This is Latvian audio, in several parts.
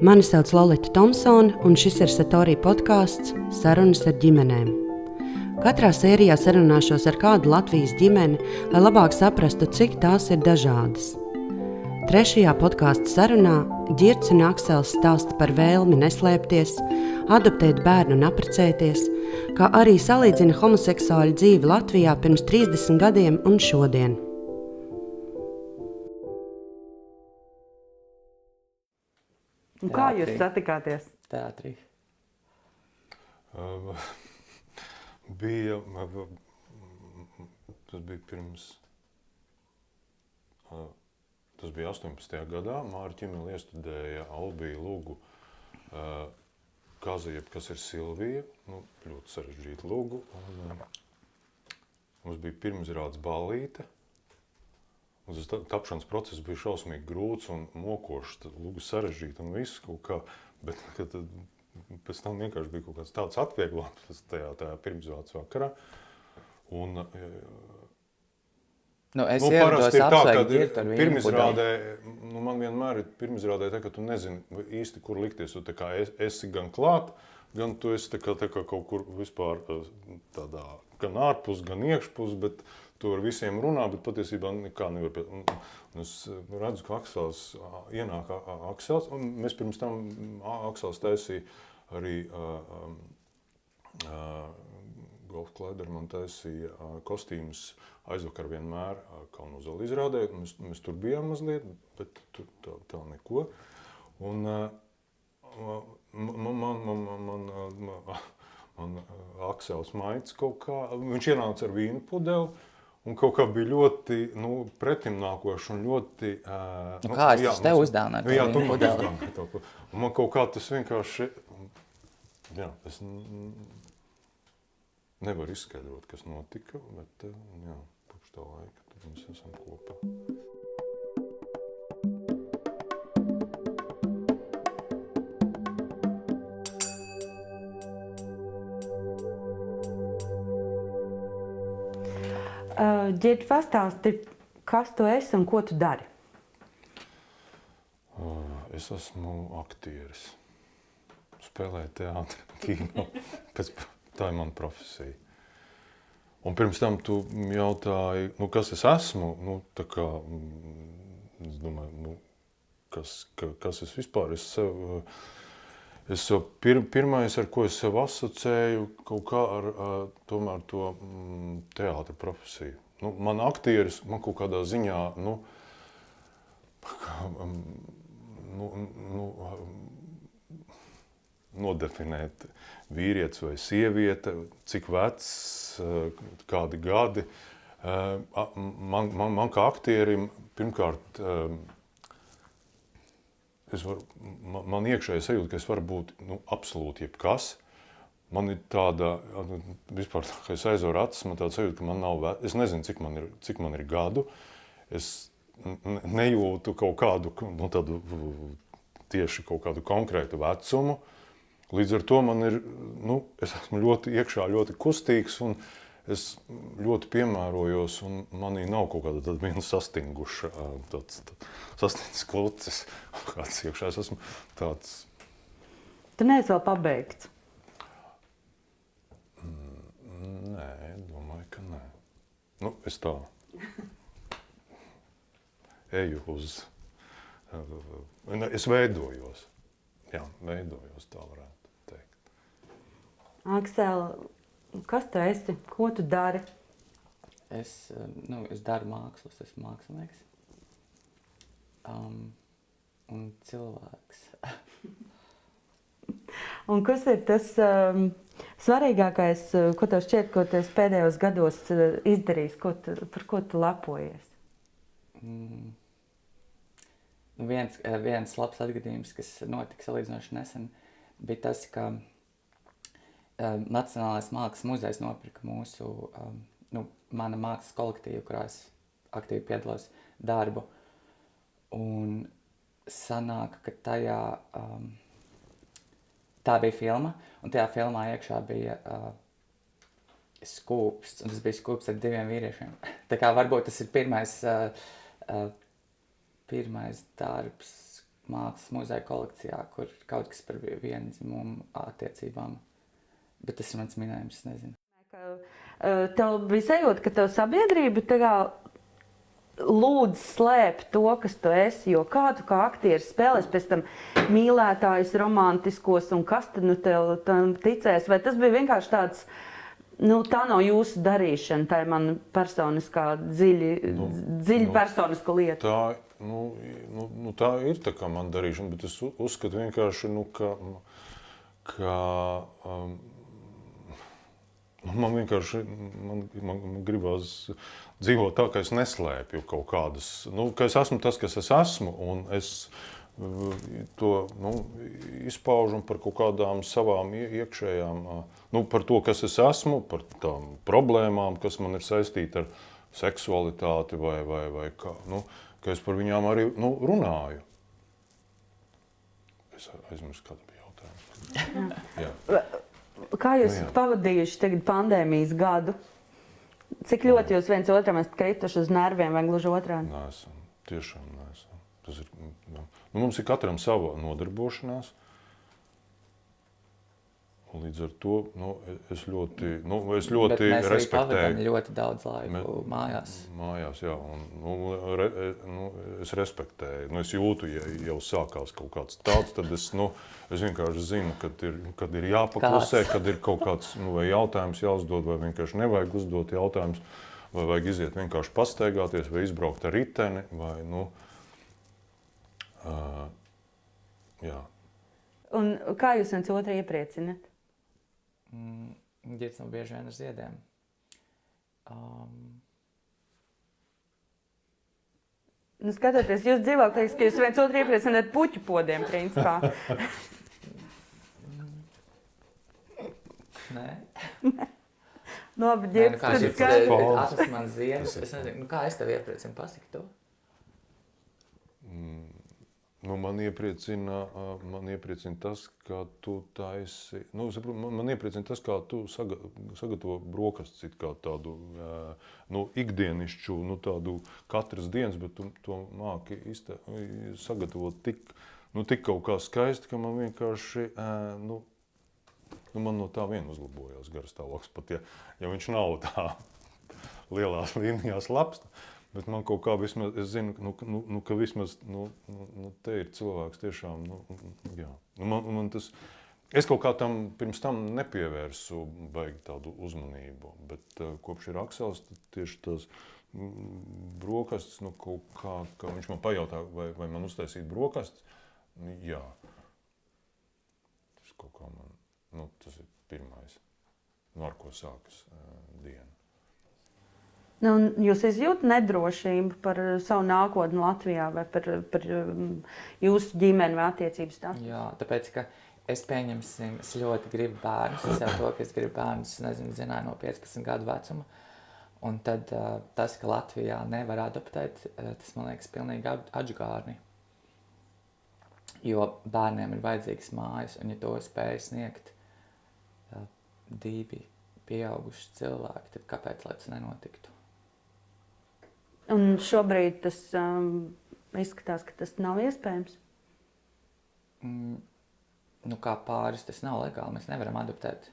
Mani sauc Lorita Thompsone, un šis ir Satorija podkāsts Sarunas ar ģimenēm. Katrā sērijā sarunāšos ar kādu Latvijas ģimeni, lai labāk saprastu, cik tās ir dažādas. Trešajā podkāstu sarunā Girts un Aksels stāsta par vēlmi neslēpties, adoptēt bērnu un apprecēties, kā arī salīdzina homoseksuāļu dzīvi Latvijā pirms 30 gadiem un šodien. Un kā jūs satikāties? Teātrī. Uh, bija, tas bija pirms, uh, tas bija 18. gadā. Mārķa Čimila iestudēja Albiju Lūgu uh, kazu, jeb kas ir Silvija. Nu, ļoti sarežģīta lūgu. Un, uh, mums bija pirmizrādes ballīte. Un tas tapšanas process bija šausmīgi grūts un mokošs, lūgu sarežģīts un viss kaut kā. Bet kad, pēc tam vienkārši bija kaut kāds tāds atvieglojums tajā, tajā pirmsvārds vakarā. Un, Nu, es nu, parasti ir tā, ka pirmizrādē, nu, man vienmēr ir pirmizrādē tā, ka tu nezini īsti, kur likties. Tu kā esi gan klāt, gan tu esi tā kā, tā kā kaut kur vispār tādā, gan ārpus, gan iekšpus, bet tu ar visiem runā, bet patiesībā nekā nevar. Un, es redzu, ka Aksels ienāk Aksels, un mēs pirms tam Aksels taisīja arī uh, uh, Golf Kleiderman taisīja uh, kostīmus aizvakar vienmēr uh, Kalnu izrādē. Mēs, mēs tur bijām mazliet, bet tur tā, tā neko. Un, uh, man, man, man, man, man, man Aksels Maits kaut kā, viņš ienāca ar vīnu pudeli, Un kaut kā bija ļoti nu, pretimnākoši un ļoti. Uh, nu, kā es jā, tev uzdāvināju? Jā, tu man uzdāvināji to. Un man kaut kā tas vienkārši. Jā, es nevaru izskaidrot, kas notika, bet jā, kopš tā laika mēs esam kopā. Ģērķi, pastāsti, kas tu esi un ko tu dari? Es esmu aktieris. Spēlēju teātrī, kino. Pēc, tā ir mana profesija. Un pirms tam tu jautāji, nu, kas es esmu. Nu, kā, es domāju, nu, kas, ka, kas es vispār esmu. Es pir, pirmais, ar ko es sev asociēju, kaut kā ar, tomēr to mm, teātra profesiju. Nu, man aktieris, man kaut kādā ziņā, nu, um, nu, nu, nodefinēt vīrietis vai sieviete, cik vecs, kādi gadi. Man, man, man kā aktierim, pirmkārt, es varu, man, man iekšēji sajūta, ka es varu būt nu, absolūti jebkas. Man ir tāda, nu, vispār, ka es aizvaru acis, man tāda sajūta, ka man nav, es nezinu, cik man ir, cik man ir gadu. Es nejūtu kaut kādu, nu, tādu tieši kaut kādu konkrētu vecumu. Līdz ar to man ir, nu, es esmu ļoti iekšā, ļoti kustīgs un uh, es ļoti piemērojos, un manī nav kaut kāda viena sastinguša, tāds, sastingušs klucis, kāds iekšā es esmu tāds. Tu neesi vēl pabeigts? Mm, nē, domāju, ka nē. Nu, es tā eju uz, es veidojos, jā, veidojos tā varētu teikt. Aksel, Kas tu esi? Ko tu dari? Es, eh, nu, es daru mākslu, es esmu mākslinieks. Um, un cilvēks. un kas ir tas um, svarīgākais, eh, ko tev šķiet, ko tu pēdējos gados eh, izdarījis, ko tu, par ko tu lepojies? Mm. Nu viens, viens labs atgadījums, kas notika salīdzinoši nesen, bija tas, ka um, Nacionālais mākslas muzejs nopirka mūsu, um, nu, mana mākslas kolektīvu, kurā es aktīvi piedalos darbu. Un sanāk, ka tajā, um, tā bija filma, un tajā filmā iekšā bija uh, skūps, un tas bija skūps ar diviem vīriešiem. tā kā varbūt tas ir pirmais, uh, uh, pirmais darbs, mācas muzeja kolekcijā, kur kaut kas par vi- vienu dzimumu attiecībām. Bet tas ir mans minējums, es nezinu. Ka, eh, Tev bija sajūta, ka tev sabiedrība lūdz slēpt to, kas tu esi. Jo kā tu kā aktieris spēlēsi pēc tam mīlētājus, romantiskos, un kas tad nu tev tam ticēs? Vai tas bija vienkārši tāds, nu, tā nav jūsu darīšana, tā ir mana personiskā, dziļi, Nu, dziļi nu, personiska lieta. Tā, nu, nu, nu, tā ir tā kā man darīšana, bet es uzskatu vienkārši, nu, ka, ka um, man vienkārši man, man, man gribās dzīvot tā, ka es neslēpju kaut kādas, nu, ka es esmu tas, kas es esmu, un es uh, to nu, izpaužu par kaut kādām savām ie- iekšējām, uh, nu, par to, kas es esmu, par tām problēmām, kas man ir saistīta ar seksualitāti vai, vai, vai kā, nu, ka es par viņām arī nu, runāju. Es aizmirsu, kāda bija jautājums. Jā. Kā jūs Nu, jā. esat pavadījuši pandēmijas gadu? Cik ļoti jūs viens otram esat krituši uz nerviem vai gluži otrādi? Nē, esam. Tiešām neesam. Tas ir, nu, nu, mums ir katram sava nodarbošanās. Un Līdz ar to nu, es ļoti, nu, es ļoti mēs respektēju. ļoti daudz laika Me- mājās. Mājās, jā, un, nu, re, nu, es respektēju. Nu, es jūtu, ja jau sākās kaut kāds tāds, tad es, nu, es vienkārši zinu, kad ir, kad ir jāpaklusē, Kāds? kad ir kaut kāds nu, vai jautājums jāuzdod, vai vienkārši nevajag uzdot jautājumus, vai vajag iziet vienkārši pastaigāties, vai izbraukt ar riteni, vai, nu, uh, jā. Un kā jūs viens otru iepriecināt? Mm, Ģērts nav bieži vien ar ziediem. Um, Nu, skatoties, jūs dzīvojat, liekas, ka jūs viens otru iepriecināt puķu podiem, principā. nē, Nu, nē nu, ģērbs, kā tad. Pauls. atrast man ziemas. Es nezinu, nu, kā es tev iepriecinu, pasaki to. Nu, man, iepriecina, man iepriecina tas, ka tu taisi. Nu, saprot, man, man iepriecina tas, kā tu saga, sagatavo brokastis, kā tādu nu, ikdienišķu, nu, tādu katras dienas, bet tu to māki izte, sagatavot tik, nu, tik kaut kā skaisti, ka man vienkārši. Nu, nu, man no tā vien uzlabojās garas stāvoklis. Pat ja, ja viņš nav tā lielās līnijās labs, bet man kaut kā vismaz, es zinu, nu, nu, nu, ka vismaz nu, nu, nu, te ir cilvēks tiešām, nu, nu, jā. Nu, man, man tas, es kaut kā tam pirms tam nepievērsu baigi tādu uzmanību, bet uh, kopš ir Aksels, tieši tas mm, brokastis, nu, kaut kā, ka viņš man pajautā, vai, vai man uztaisīt brokastis, nu, jā. Tas kaut kā man, nu, tas ir pirmais, no ar ko sākas uh, diena. Nu, jūs izjūtat nedrošību par uh, savu nākotni Latvijā vai par, par um, jūsu ģimeni vai attiecību stāstu? Jā, tāpēc, ka es pieņemsim, es ļoti gribu bērnus. Es jau to, ka es gribu bērnus, nezinu, zināju no 15 gadu vecuma. Un tad uh, tas, ka Latvijā nevar adoptēt, uh, tas man liekas pilnīgi atžgārni. Jo bērniem ir vajadzīgas mājas, un ja to spēj sniegt divi pieauguši cilvēki, tad kāpēc lai tas nenotiktu? Un šobrīd tas um, izskatās, ka tas nav iespējams. Mm, nu, kā pāris tas nav legāli, mēs nevaram adoptēt.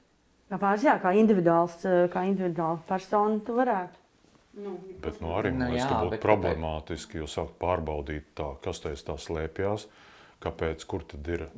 Kā pāris, jā, kā individuāls, uh, kā individuāla persona, tu varētu. Nu, Bet nu, arī Nu jā, būtu bet problemātiski, jo sākt pārbaudīt, tā, kas tajā tā slēpjas, kāpēc, kur tad ir,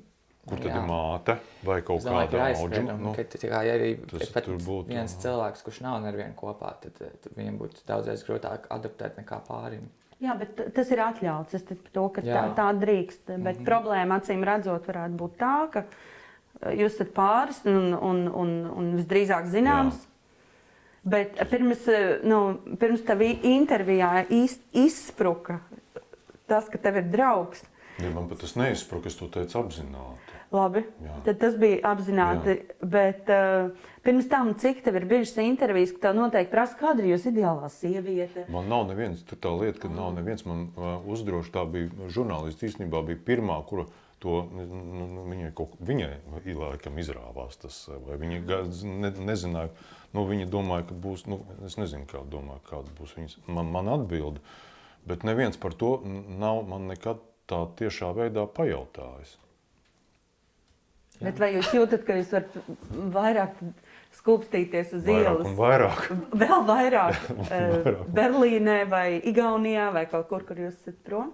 kur tad Jā. ir māte vai kaut domāju, kāda auģa. Nu, tā kā, ja arī tas ir pat tur būtu, viens jā. cilvēks, kurš nav nevienu kopā, tad, tad viņam būtu daudzreiz grūtāk adaptēt nekā pārim. Jā, bet tas ir atļauts. Es to, ka tā, Jā. Mhm. tā drīkst. Bet mm -hmm. problēma, acīm redzot, varētu būt tā, ka uh, jūs esat pāris un, un, un, un visdrīzāk zināms. Jā. Bet pirms, uh, nu, pirms tam intervijā iz, izspruka tas, ka tev ir draugs. Ja man pat tas neizspruka, es to teicu apzināti. Labi, Jā. tad tas bija apzināti. Jā. Bet uh, pirms tam, cik tev ir bijušas intervijas, ka tev noteikti prasa, kāda ir jūsu ideālā sieviete? Man nav neviens, tur tā lieta, ka nav neviens man uh, uzdrošināts. Tā bija žurnālists īstenībā bija pirmā, kura to nu, nu, viņai, kaut, viņai laikam izrāvās tas, vai viņa ne, nezināja. Nu, viņa domāja, ka būs, nu, es nezinu, kāda domāja, kāda būs viņas, man, man atbilde. Bet neviens par to nav man nekad tā tiešā veidā pajautājis. Bet vai jūs jūtat, ka jūs varat vairāk skūpstīties uz Vairāk ielas? un vairāk. Vēl vairāk, eh, vairāk. Berlīnē vai Igaunijā vai kaut kur, kur jūs esat prom?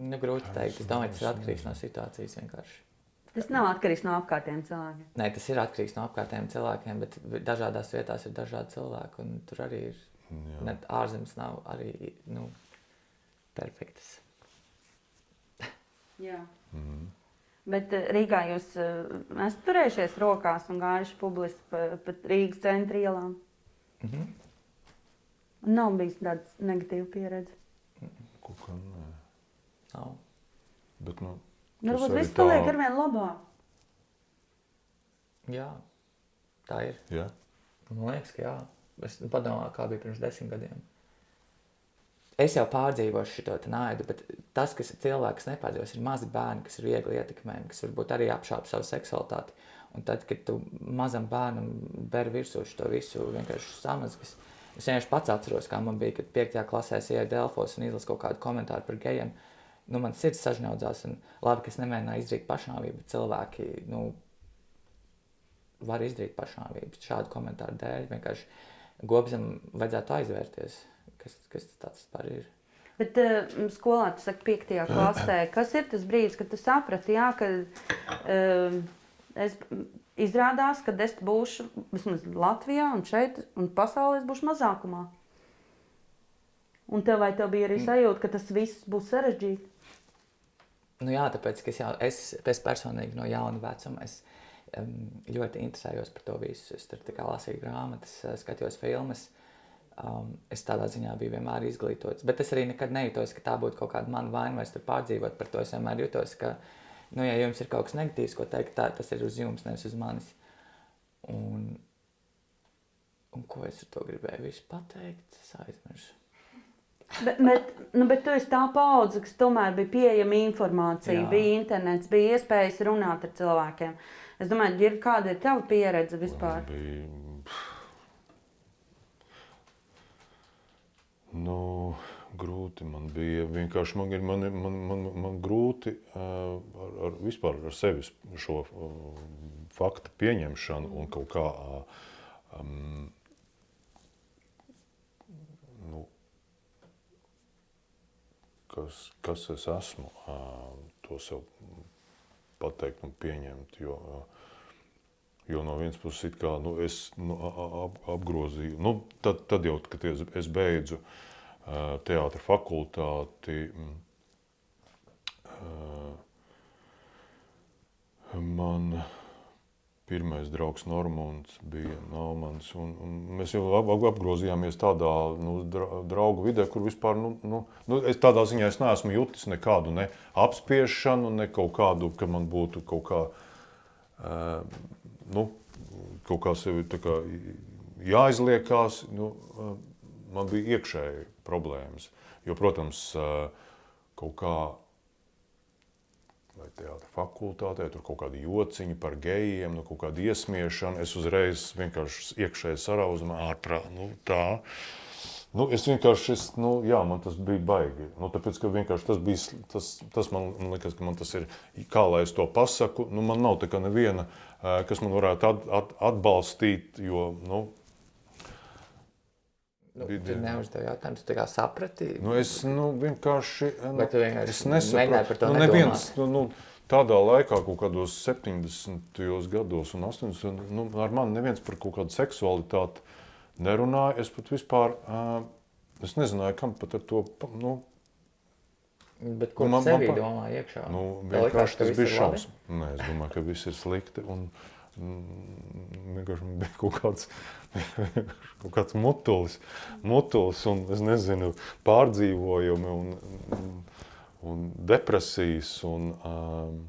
Nu, grūti pateikt. Es domāju, tas ir atkarīgs no situācijas vienkārši. Tas nav atkarīgs no apkārtējiem cilvēkiem. Nē, tas ir atkarīgs no apkārtējiem cilvēkiem, bet dažādās vietās ir dažādi cilvēki. Un tur arī ir. Ne, ārzemes nav arī nu, perfektas. Jā. Bet eh, Rīgā jūs eh, esat turējušies rokās un gājuši publiski pa, pa Rīgas centra ielām. Mhm. Nav bijis tāda negatīva pieredze. Kaut kā nē. Nav. Bet, nu, Nu, Varbūt viss paliek ar vien labāk. Jā, tā ir. Jā, Man liekas, ka jā. Es padomāju, kā bija pirms desmit gadiem. Es jau pārdzīvoju šo naidu, bet tas, kas ir cilvēks, nepārdzīvos, ir mazi bērni, kas ir viegli ietekmējami, kas varbūt arī apšauba savu seksualitāti. Un tad, kad tu mazam bērnam ber virsū to visu, vienkārši samazgas. Es vienkārši pats atceros, kā man bija, kad 5. klasē ienāca Dēlφos un izlasa kaut kādu komentāru par gejiem. Nu, man sirds sažņaudzās, un labi, ka es nemēģināju izdarīt pašnāvību, bet cilvēki nu, var izdarīt pašnāvību šādu komentāru dēļ. Vienkārši gobzem vajadzētu aizvērties, kas, kas tas vispār ir. Bet uh, skolā tas saka, 5. klasē. Kas ir tas brīdis, kad tu saprati, jā, ka uh, es izrādās, ka es būšu vismaz Latvijā un šeit, un pasaulē es būšu mazākumā? Un tev vai tev bija arī sajūta, ka tas viss būs sarežģīti? Nu, jā, tāpēc ka es, jau, es, es personīgi no jauna vecuma es, um, ļoti interesējos par to visu. Es tur lasīju grāmatas, eh, skatījos filmas. Um, es tādā ziņā biju vienmēr izglītots. Bet es arī nekad nejūtos, ka tā būtu kaut kāda mana vaina vai es tur pārdzīvot par to. Es vienmēr jūtos, ka, nu, ja jums ir kaut kas negatīvs, ko teikt, tā, tas ir uz jums, nevis uz manis. Un, un ko es ar to gribēju pateikt, es aizmirsu. Bet, bet, nu, bet tu esi tā paudze, kas tomēr bija pieejama informācija, Jā. Bija internets, bija iespējas runāt ar cilvēkiem. Es domāju, ir kāda ir tava pieredze vispār? bija. Nu, grūti man bija. Vienkārši man ir man, man, man, man grūti uh, ar, ar, vispār ar sevi šo uh, faktu pieņemšanu un kaut kā. Um, nu, kas, kas es esmu, to sev pateikt un pieņemt. Jo, uh, jo no vienas puses, kā, nu, es nu, ap, apgrozīju, nu, tad, tad jau, kad es, es beidzu uh, teātris fakultāti. mm, Uh, man pirmais draugs Normons bija Naumans. Un, un mēs jau ap, ap, apgrozījāmies tādā nu, dra- draugu vidē, kur vispār, nu, nu, nu, es tādā ziņā es neesmu jutis nekādu ne apspiešanu, ne kaut kādu, ka man būtu kaut kā, uh, nu, kaut kā sevi tā kā jāizliekās. Nu, uh, man bija iekšēji problēmas. Jo, protams, uh, kaut kā vai teātris fakultātē, tur kaut kāda jociņa par gejiem, nu, kaut kāda iesmiešana. Es uzreiz vienkārši iekšēji sarauzu, ārprāt, nu, tā. Nu, es vienkārši, es, nu, jā, man tas bija baigi. Nu, tāpēc, tas bija, tas, tas man, man liekas, ka man tas ir, kā lai es to pasaku, nu, man nav tā kā neviena, eh, kas man varētu at, at, atbalstīt, jo, nu, Nu, tu neuzdevi jautājumu, tu tā kā saprati. Nu, es nu, vienkārši nu, Vai tu vienkārši es nesaprotu. nu, nedomāt? neviens, nu, nu, tādā laikā, kaut kādos 70. gados un 80. Nu, ar mani neviens par kaut kādu seksualitāti nerunāja. Es pat vispār uh, es nezināju, kam pat ar to. Nu, Bet ko Nu, man, man- man domā iekšā? nu, likās, vienkārši ka tas bija šausmas. Nē, es domāju, ka viss ir slikti. Un, mm, vienkārši man bija kaut kāds, kaut kāds mutulis, mutulis un es nezinu, pārdzīvojumi un, un, un depresijas. Un, um,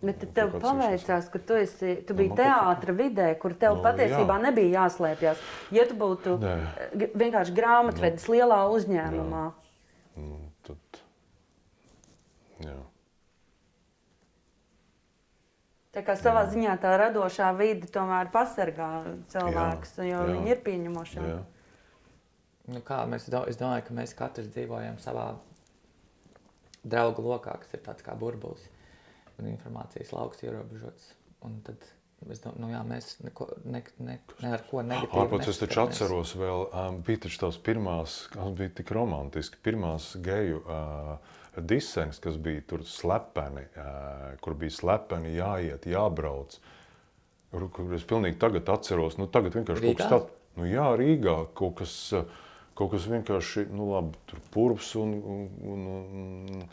Bet tad tev paveicās, ka tu, esi, tu biji kaut kā- teātris vidē, kur tev Nu, patiesībā jā. nebija jāslēpjas. Ja tu būtu Nē. vienkārši grāmatvedis lielā uzņēmumā, nu, tad, jā. Tā kā savā ziņā tā radošā vide tomēr pasargā cilvēkus, jo Jā, jā. viņi ir pieņemoši. Jā. Nu kā, mēs, es domāju, ka mēs katrs dzīvojam savā draugu lokā, kas ir tāds kā burbulis un informācijas lauks ierobežots. Un tad domāju, nu jā, mēs neko, ne, ne, ne ar ko negatīvu Ārpus es taču atceros, vēl um, bija taču tās pirmās, kas bija tik romantiski, pirmās geju uh, diseņas, kas bija tur slepeni, uh, kur bija slepeni jāiet, jābrauc. Kur, es pilnīgi tagad atceros, nu tagad vienkārši kaut kas Rīgā? tāds, nu jā, Rīgā kaut kas, uh, kaut kas vienkārši, nu labi, tur purvs un, un, un, un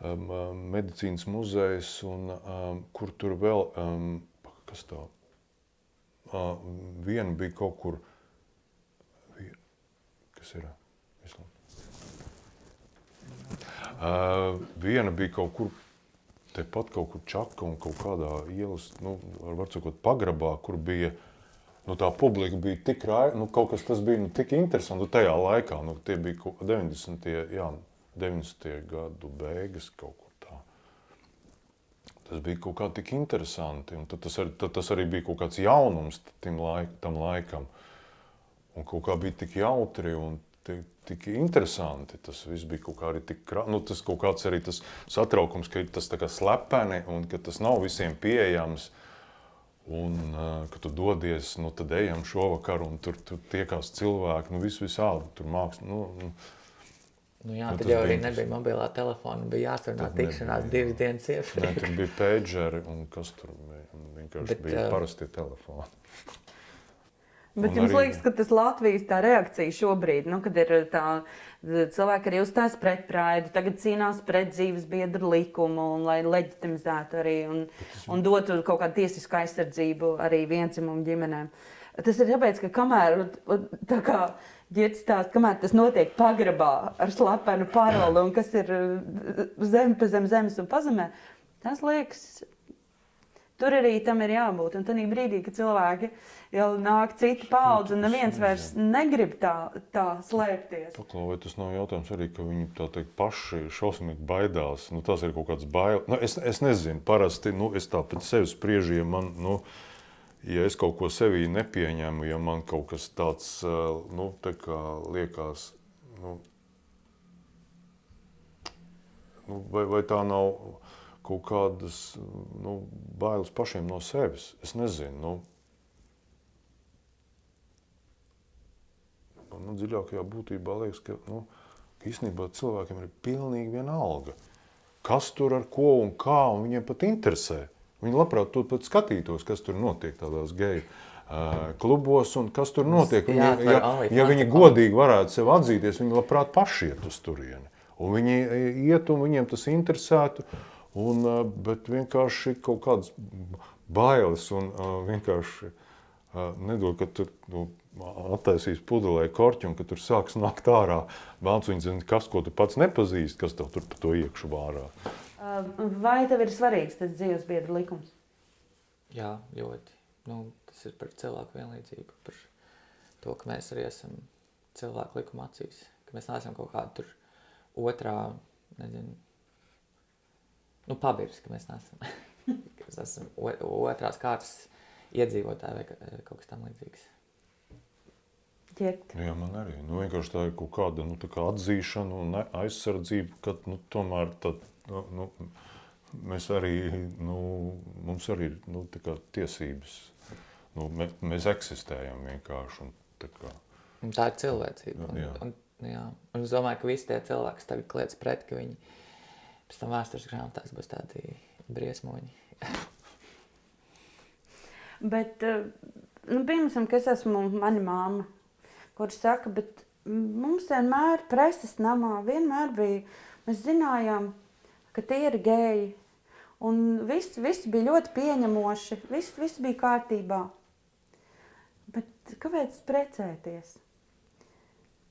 um, um, medicīnas muzejs un um, kur tur vēl, um, kas tā, Uh, viena bija kaut kur, kas ir? Vislabāk. Uh, viena bija kaut kur, tepat kaut kur čaka un kaut kādā ielas, nu, var sakot, pagrabā, kur bija, nu, tā publika bija tik rāja, nu, kaut kas tas bija, nu, tik interesanti, nu, tajā laikā, nu, tie bija kaut 90. jā, 90. gadu beigas kaut kur. Tas bija kaut kā tik interesanti, tas, arī, tad tas arī bija kaut kāds jaunums laik, tam laikam. Un kaut kā bija tik jautri un tik, tik interesanti. Tas viss bija kaut kā arī tik, krā- nu, tas kaut kāds arī tas satraukums, ka tas tā kā slepeni un ka tas nav visiem pieejams. Un, uh, kad tu dodies, nu, tad ejam šovakar, un tur, tur tiekās cilvēki, nu, vis visādi, tur mākslinieki. Nu, nu, Nu, jā, Nu, tad jau bija arī nebija mobilā telefona. Bija jāsarunā tikšanās nebija, divas dienas Nē, iepriekš. tur bija pēdžeri un kas tur bija. Vienkārši Bet, bija parasti telefoni. Bet Un jums arī- liekas, ka tas Latvijas tā reakcija šobrīd, nu, kad ir tā cilvēki arī uzstājas pret praidu, tagad cīnās pret dzīves biedru likumu, un, lai leģitimizētu arī un, un dotu kaut kādu tiesisku aizsardzību arī viencimumu ģimenēm. Tas ir tāpēc, ka kamēr tā kā ģērbs stāst, kamēr tas notiek pagrabā ar slepenu paroli un kas ir uh, zem pa zem zemes un pazemē, tas liekas Tur arī tam ir jābūt. Un tad brīdī, kad cilvēki jau nāk cita paudze, un neviens vairs negrib tā, tā slēpties. Paklau, vai tas nav jautājums arī, ka viņi tā teikt, paši šausmīgi baidās? Nu, tas ir kaut kāds bailes. Nu, es, es nezinu, parasti nu, es tā pēc sevis spriežu, ja man. Nu, Ja es kaut ko sevī nepieņemu, ja man kaut kas tāds nu, tā liekas, nu, nu, vai, vai tā nav kaut kādas nu, bailes pašiem no sevis, es nezinu. Nu, Man nu, dziļākajā būtībā liekas, ka nu, ka īstenībā cilvēkiem ir pilnīgi vienalga, kas tur ar ko un kā, un viņiem pat interesē. Viņi labprāt tur pat skatītos, kas tur notiek tādās geju klubos un kas tur notiek. Viņi, ja, ja viņi godīgi varētu sev atzīties, viņi labprāt paši iet uz turieni. Un viņi iet, un viņiem tas interesētu, un, bet vienkārši kaut kādas bailes un vienkārši nedod, ka tur nu, attaisīs pudelē korķi un ka tur sāks nākt ārā zina, kas, ko tu pats nepazīsti, kas tev tur pa to iekšu vārā. Uh, Vai tev ir svarīgs tas dzīves biedru likums? Jā, ļoti. Nu, tas ir par cilvēku vienlīdzību, par to, ka mēs arī esam cilvēku likuma acīs. Ka mēs neesam kaut kāda tur otrā, nezinu, nu, pabirs, ka mēs neesam. ka mēs esam otrās kārtas iedzīvotāji vai ka- kaut kas tam līdzīgs. Ķert. Jā, man arī. Nu, vienkārši tā ir kaut kāda nu, tā kā atzīšana un aizsardzība, ka nu, tomēr tad, nu, nu, mēs arī, nu, mums arī ir nu, tā kā tiesības. Nu, mē, mēs eksistējam vienkārši. Un, tā kā, Un tā ir cilvēcība. Un, Jā. un, jā. un es domāju, ka visi tie cilvēki, kas tagad kliedz pret, ka viņi pēc tam vēstures grāmatās būs tādi briesmoņi. Bet, uh, nu, piemēram, ka es esmu mana māma, kurš saka, bet mums vienmēr preses namā vienmēr bija, mēs zinājām, ka tie ir geji. Un viss, viss bija ļoti pieņemoši, viss, viss bija kārtībā. Bet kāpēc precēties?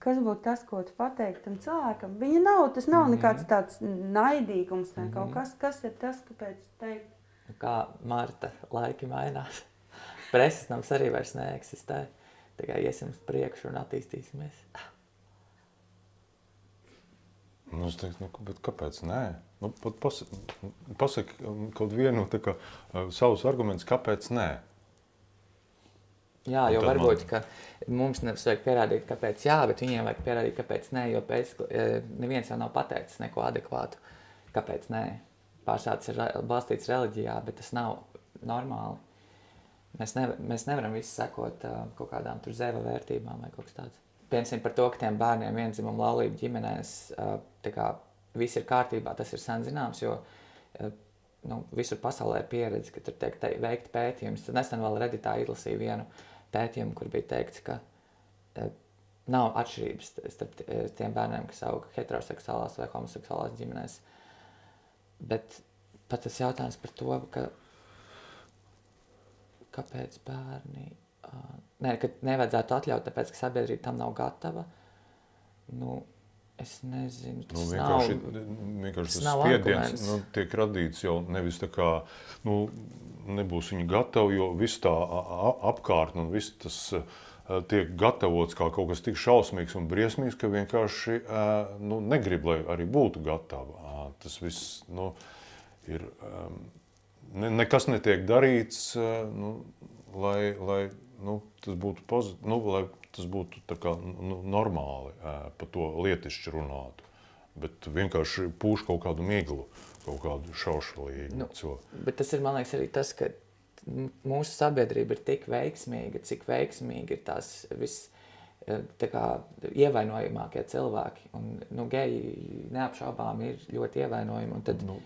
Kas būtu tas, ko tu pateiktu tam cilvēkam? Viņa nav, tas nav nekāds tāds naidīgums vai kaut kas, kas ir tas, kāpēc teikt. Nu, Kā Marta laiki mainās. Preses nams arī vairs neeksistē. Tikai iesim uz priekšu un attīstīsimies. nu, es teiktu, nu, kāpēc nē? Nu, pat pasa, pasaki um, kaut vienu kā, uh, savus argumentus, kāpēc nē. Jā, jo varbūt ka mums nevajag pierādīt, kāpēc jā, bet viņiem vajag pierādīt, kāpēc nē. Jo pēc, eh, neviens jau nav pateicis neko adekvātu, kāpēc nē. Pārsvarā tas ir balstīts reliģijā, bet tas nav normāli. Mēs, nevar, mēs nevaram visi sekot uh, kaut kādām zēva vērtībām vai kaut kas tāds. Piemēram, par to, ka tiem bērniem vienzimuma laulību ģimenēs kā viss ir kārtībā, tas ir sen zināms, jo nu, visur pasaulē ir pieredze, ka tur tiek pētījumi. Tad nesen vēl Redditā izlasīju vienu pētījumu, kur bija teikts, ka nav atšķirības starp tiem bērniem, kas aug heteroseksuālās vai homoseksuālās ģimenēs. Bet pat tas jautājums par to, ka kāpēc bērni. Nē, ka nevajadzētu atļaut, tāpēc ka sabiedrība tam nav gatava. Nu, es nezinu, Nu, tas vienkārši nav. vienkārši tas nav spiediens nu, tiek radīts jau nevis tā kā nu, nebūs viņi gatavi, jo viss tā apkārtne un viss tas tiek gatavots kā kaut kas tik šausmīgs un briesmīgs, ka vienkārši nu, negrib, lai arī būtu gatava. Tas viss nu, ir. Ne, nekas netiek darīts, nu, lai, lai nu, tas būtu pozitīvi, nu, lai tas būtu kā, nu, normāli par to lietišķi runātu. Bet vienkārši pūš kaut kādu miglu, kaut kādu šaušalīgu Nu, cilvēku. Bet tas ir man liekas, arī tas, ka mūsu sabiedrība ir tik veiksmīga, cik veiksmīgi ir tās viss. tā kā ievainojamākie cilvēki. Un, nu, geji neapšaubām ir ļoti ievainojami. Tad, Nu,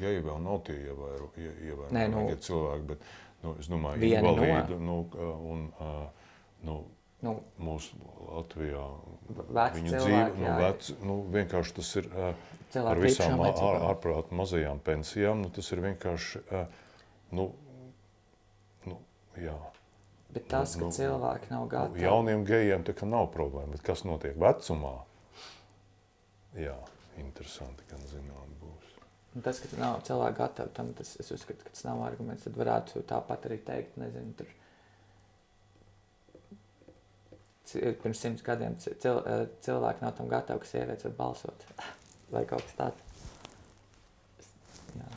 geji vēl nav tie ievēro, ie, Nē, nu, cilvēki, bet nu, es domāju, vieni no. nu, un nu, nu, mūsu Latvijā viņu cilvēki, dzīve, nu, vec, nu, vienkārši tas ir uh, ar cilvēki visām priekšām ā- vajadzībām. ārprāt mazajām pensijām, nu, tas ir vienkārši, nu, nu, jā. Bet tas, ka nu, cilvēki nav Nu, gatavi. Jauniem gejiem tā kā nav problēma, bet kas notiek vecumā? Jā, interesanti, gan zinām būs. Un Tas, ka nav cilvēki gatavi tam, tas, es uzskatu, ka tas nav arguments. Tad varētu tāpat arī teikt, nezinu, tur pirms simts gadiem ci- cil, eh, cilvēki nav tam gatavi, ka sievietes var balsot. Vai kaut kas tāds. Jā.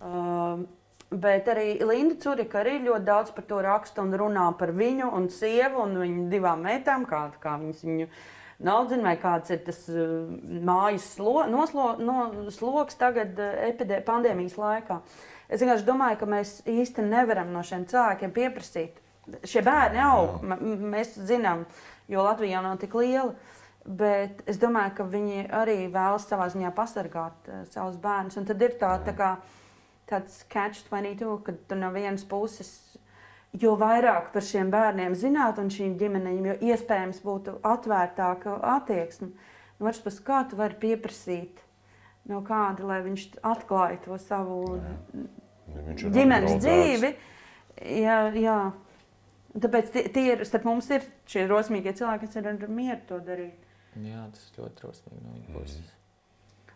Um, bet arī Linda Curika arī ļoti daudz par to raksta un runā par viņu un sievu un viņu divām meitām, kā, kā viņas viņu naudzina, vai kāds ir tas uh, mājas slo, noslo, no, sloks tagad uh, epidē, pandēmijas laikā. Es vienkārši domāju, ka mēs īsti nevaram no šiem cilvēkiem pieprasīt. Šie bērni aug, mēs zinām, jo Latvija nav tik liela. Bet es domāju, ka viņi arī vēlas savā ziņā pasargāt uh, savus bērnus. Un tad ir tā, tā kā, tāds catch-22, kad tu no vienas puses, jo vairāk par šiem bērniem zināt un šīm ģimenēm, jo iespējams būtu atvērtāka attieksme. No otras puses, kā tu vari pieprasīt no kāda, lai viņš atklāja to savu Ja ģimenes dzīvi. Jā, jā. Tāpēc tie, tie ir, starp mums ir šie rosmīgie cilvēki, kas ir ar mieru to darīt. Jā, tas ir ļoti drosmīgi no viņas puses.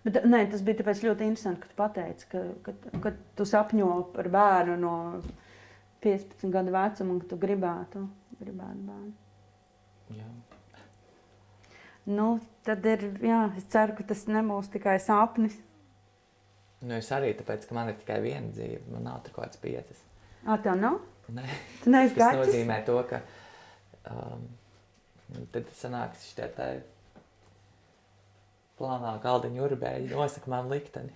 Bet, nē, tas bija tāpēc ļoti interesanti, ka tu pateici, ka, ka, ka tu sapņo par bērnu no 15 gadu vecuma un ka tu gribētu, gribētu bērnu. Jā. Nu, tad ir, jā, es ceru, ka tas nebūs tikai sapnis. Nu, es arī tāpēc, ka man ir tikai viena dzīve, man nav kaut kāds piecas. Ā, tev nav? Nē. Tu neesi Tas gaķis? nozīmē to, ka um, tad sanāks šitie tā plānā galdiņu urbēji nosaka man likteni.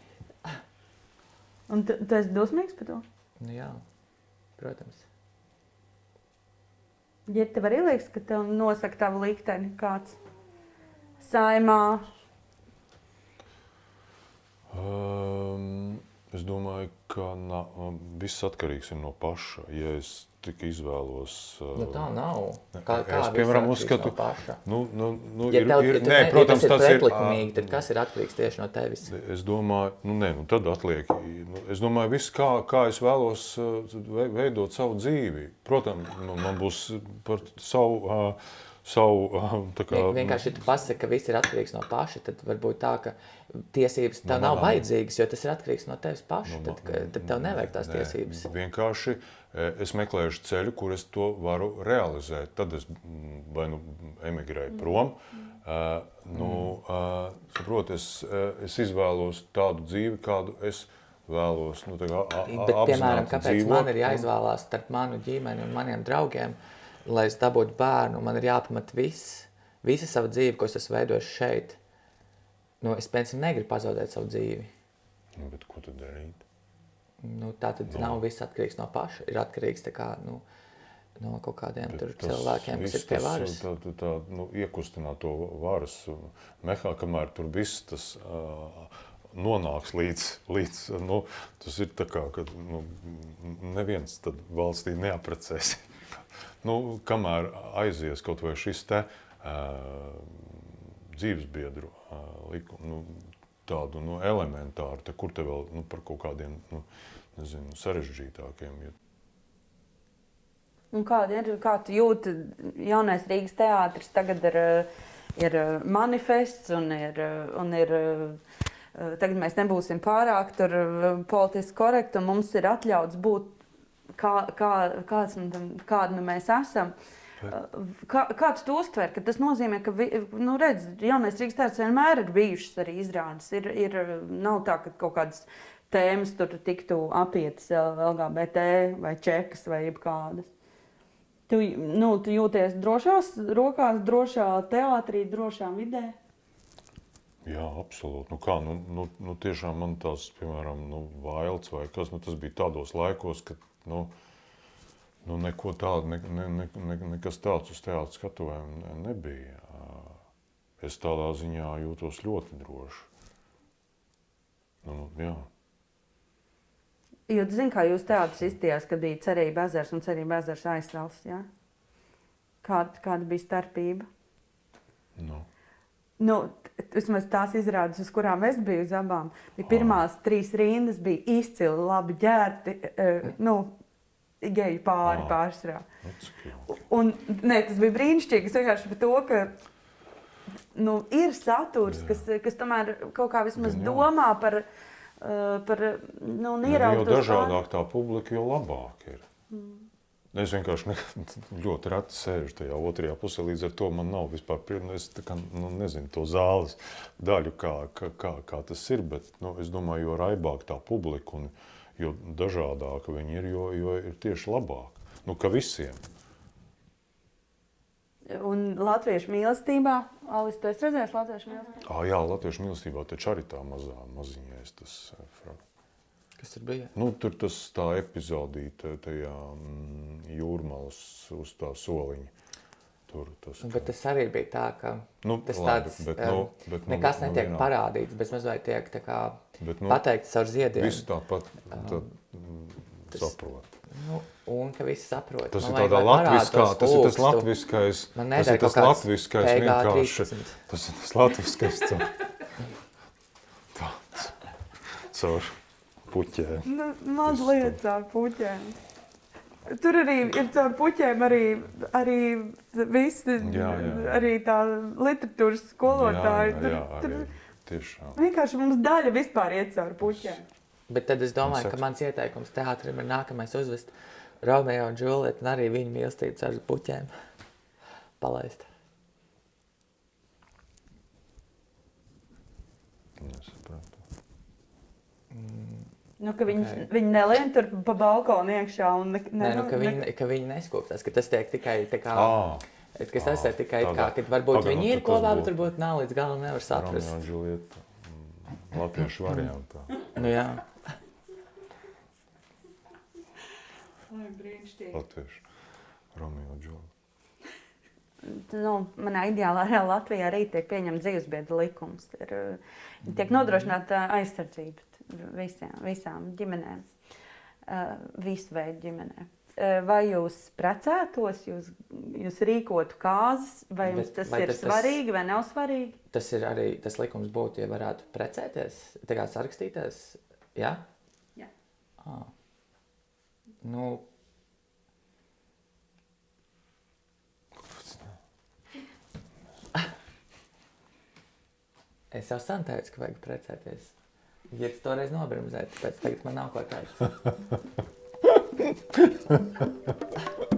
Un tu, tu esi dosmīgs par to? Nu jā, protams. Ja tev arī liekas, ka tev nosaka tavu likteni kāds saimā, Um, es domāju, ka na, viss atkarīgs no paša. Ja es tikai izvēlos. Nu, tā nav. Es, Kā, kā piemēram, viss atkarīgs uzskatu, no paša? Nu, nu, nu, Ja ir, tev, ir, ja nē, ne- protams, ja tas ir pretlikumīgi, tad kas ir atkarīgs tieši no tevis? Es domāju, nu, nē, nu, tad atliek. Nu, es domāju, viss, kā, kā es vēlos ve- veidot savu dzīvi. Protams, nu, man būs par savu. Uh, savu uh, tā kā, Vien- Vienkārši, tu pasaki, ka viss ir atkarīgs no paša, tad varbūt tā, ka tiesības tev Nu, nav manā- vajadzīgas, jo tas ir atkarīgs no tevis paša. Nu, Tad, ka- tad tev nevajag tās Nē, tiesības. Vienkārši eh, es meklēšu ceļu, kur es to varu realizēt. Tad es mm, vai nu emigrēju prom. Uh, nu, uh, saprot, es, eh, es izvēlos tādu dzīvi, kādu es vēlos nu, kā, a, a, Bet, piemēram, kāpēc dzīvot, man ir nu, jāizvēlās starp manu ģimeni un maniem draugiem, lai es dabūtu bērnu, man ir jāpamat viss, visa sava dzīve, ko es esmu veidojis šeit. Nu, es, piemēram, negribu pazaudēt savu dzīvi. Nu, bet ko tad darīt? Nu, tā tad no. nav viss atkarīgs no paša. Ir atkarīgs kā, nu, no kaut kādiem tas cilvēkiem, kas ir pie varas. Tā, tā, tā, nu, iekustināt to varas mehā, kamēr tur viss tas uh, nonāks līdz, līdz nu, tas ir tā kā, ka nu, neviens tad valstī neaprecēs. Nu, kamēr aizies kaut vai šis te uh, dzīvesbiedru uh, likumu, nu, tādu nu, elementāru, te, kur te vēl nu, par kaut kādiem nu, nezinu, sarežģītākiem. Ja Un ir, kā tu jūti, jaunais Rīgas teātris tagad ir, ir manifests un ir, un ir tagad mēs nebūsim pārāk politiski korekti un mums ir atļauts būt kā, kā, kāds, nu, kāda nu mēs esam. Kā, kā tu to uztver? Ka tas nozīmē, ka vi, nu, redz, jaunais Rīgas teātris vienmēr ir bijušas arī izrādes. Ir, ir, nav tā, ka kaut kādas tēmas tur tiktu apietas LGBT vai čekas vai kādas. Tu, nu, tu jūties drošās rokās, drošā teātrī, drošā vidē. Jā, absolūti. Nu, kā, nu, nu, nu, tiešām man tas, piemēram, nu, vailts vai kas, nu, tas bija tādos laikos, kad nu, nu, neko tādu, ne, ne, ne, ne, nekas tāds uz teātra skatuvēm ne, nebija. Es tādā ziņā jūtos ļoti droši. Nu, jā. Jo, zini, kā jūs teātris izstījās, kad bija cerība ezers un cerība ezers aizsals, jā? Kāda, kāda bija starpība? Nu. Nu, vismaz tās izrādes, uz kurām es biju uz abām, bija pirmās trīs rindas, bija izcili, labi ģērti, uh, nu, geju pāri Ah. pārsvarā. Un, nē, tas bija brīnišķīgi. Es vienkārši par to, ka nu, ir saturs, kas, kas tomēr kaut kā vismaz Gan domā par, uh, par nu, ieraugt jo dažādāk tā publika, jo labāk ir. Es vienkārši ne, ļoti reti sēžu tajā otrajā pusē, līdz ar to man nav vispār pieredze. Es tā kā, nu, nezinu to zāles daļu, kā, kā, kā, tas ir. Bet nu, es domāju, jo raibāk tā publika un jo dažādāka viņi ir, jo, jo ir tieši labāk. Nu, ka visiem. Un latviešu mīlestībā, Alis, tu esi redzējis latviešu mīlestībā? Ah, jā, latviešu mīlestībā taču arī tā mazā maziņais tas eh, fra- Kas tur bija? Nu, tur tas tā epizodīte tajā mm, jūrmalas uz tā soliņa. Tur tas, Nu, bet tas arī bija tā, ka Nu, tas labi, tāds, bet, em, nu, bet, nu, nekas nu, netiek vienā- parādīts, bet mazliet tiek tā kā Bet, nu, pateikts caur ziediem. Viss tāpat tad, mm, saprot. Nu, un ka visi saprot. Tas Man ir tādā latviskā, tas ir tas latviskais, tas ir tas latviskais vienkārši. 13. Tas ir tas latviskais tāds, caur puķēm. Nu, mazliet caur puķēm. Tur arī ir caur puķiem arī, arī visi, Jā, jā. arī tā literatūras skolotāji. Jā, Tur, jā, tur arī, tiešām. vienkārši mums daļa vispār iet caur puķiem. Bet tad es domāju, ka mans ieteikums teātrim ir nākamais uzvest Romeo un Džulietu un arī viņu mīlestību ar puķiem palaist. Nesapratu. Nu, ka viņi, Ok. okay. viņi nelien tur pa balkonu iekšā un ne, Nē, nu, ka viņi, ka viņi neskopstās, ka tas tiek tikai tā kā, Ā, kas tas ir tikai tā kā, kad varbūt Pagaid, viņi nu, ir kopā, bet būtu- varbūt nav līdz galam nevar saprast. un Džulieta. mm, Latviešu variantā. Nu jā, Latviešu. Romeo Džulieta. nu, manā ideālā arī Latvijā arī tiek pieņemts dzīvesbiedra likums. Ir, uh, tiek nodrošināta aizsardzība visiem, visām ģimenēm, uh, visu veidu ģimenēm. Uh, Vai jūs precētos, jūs, jūs rīkotu kāzas, vai jums tas vai ir tas- svarīgi vai nav svarīgi? tas ir arī, tas likums būtu, ja varētu precēties, tā kā sarakstīties, jā? Jā. Ah. Nu, Es jau sen teicu, ka vajag precēties. Ja tu toreiz nobrimzēji, tāpēc tagad man nav ko teikt.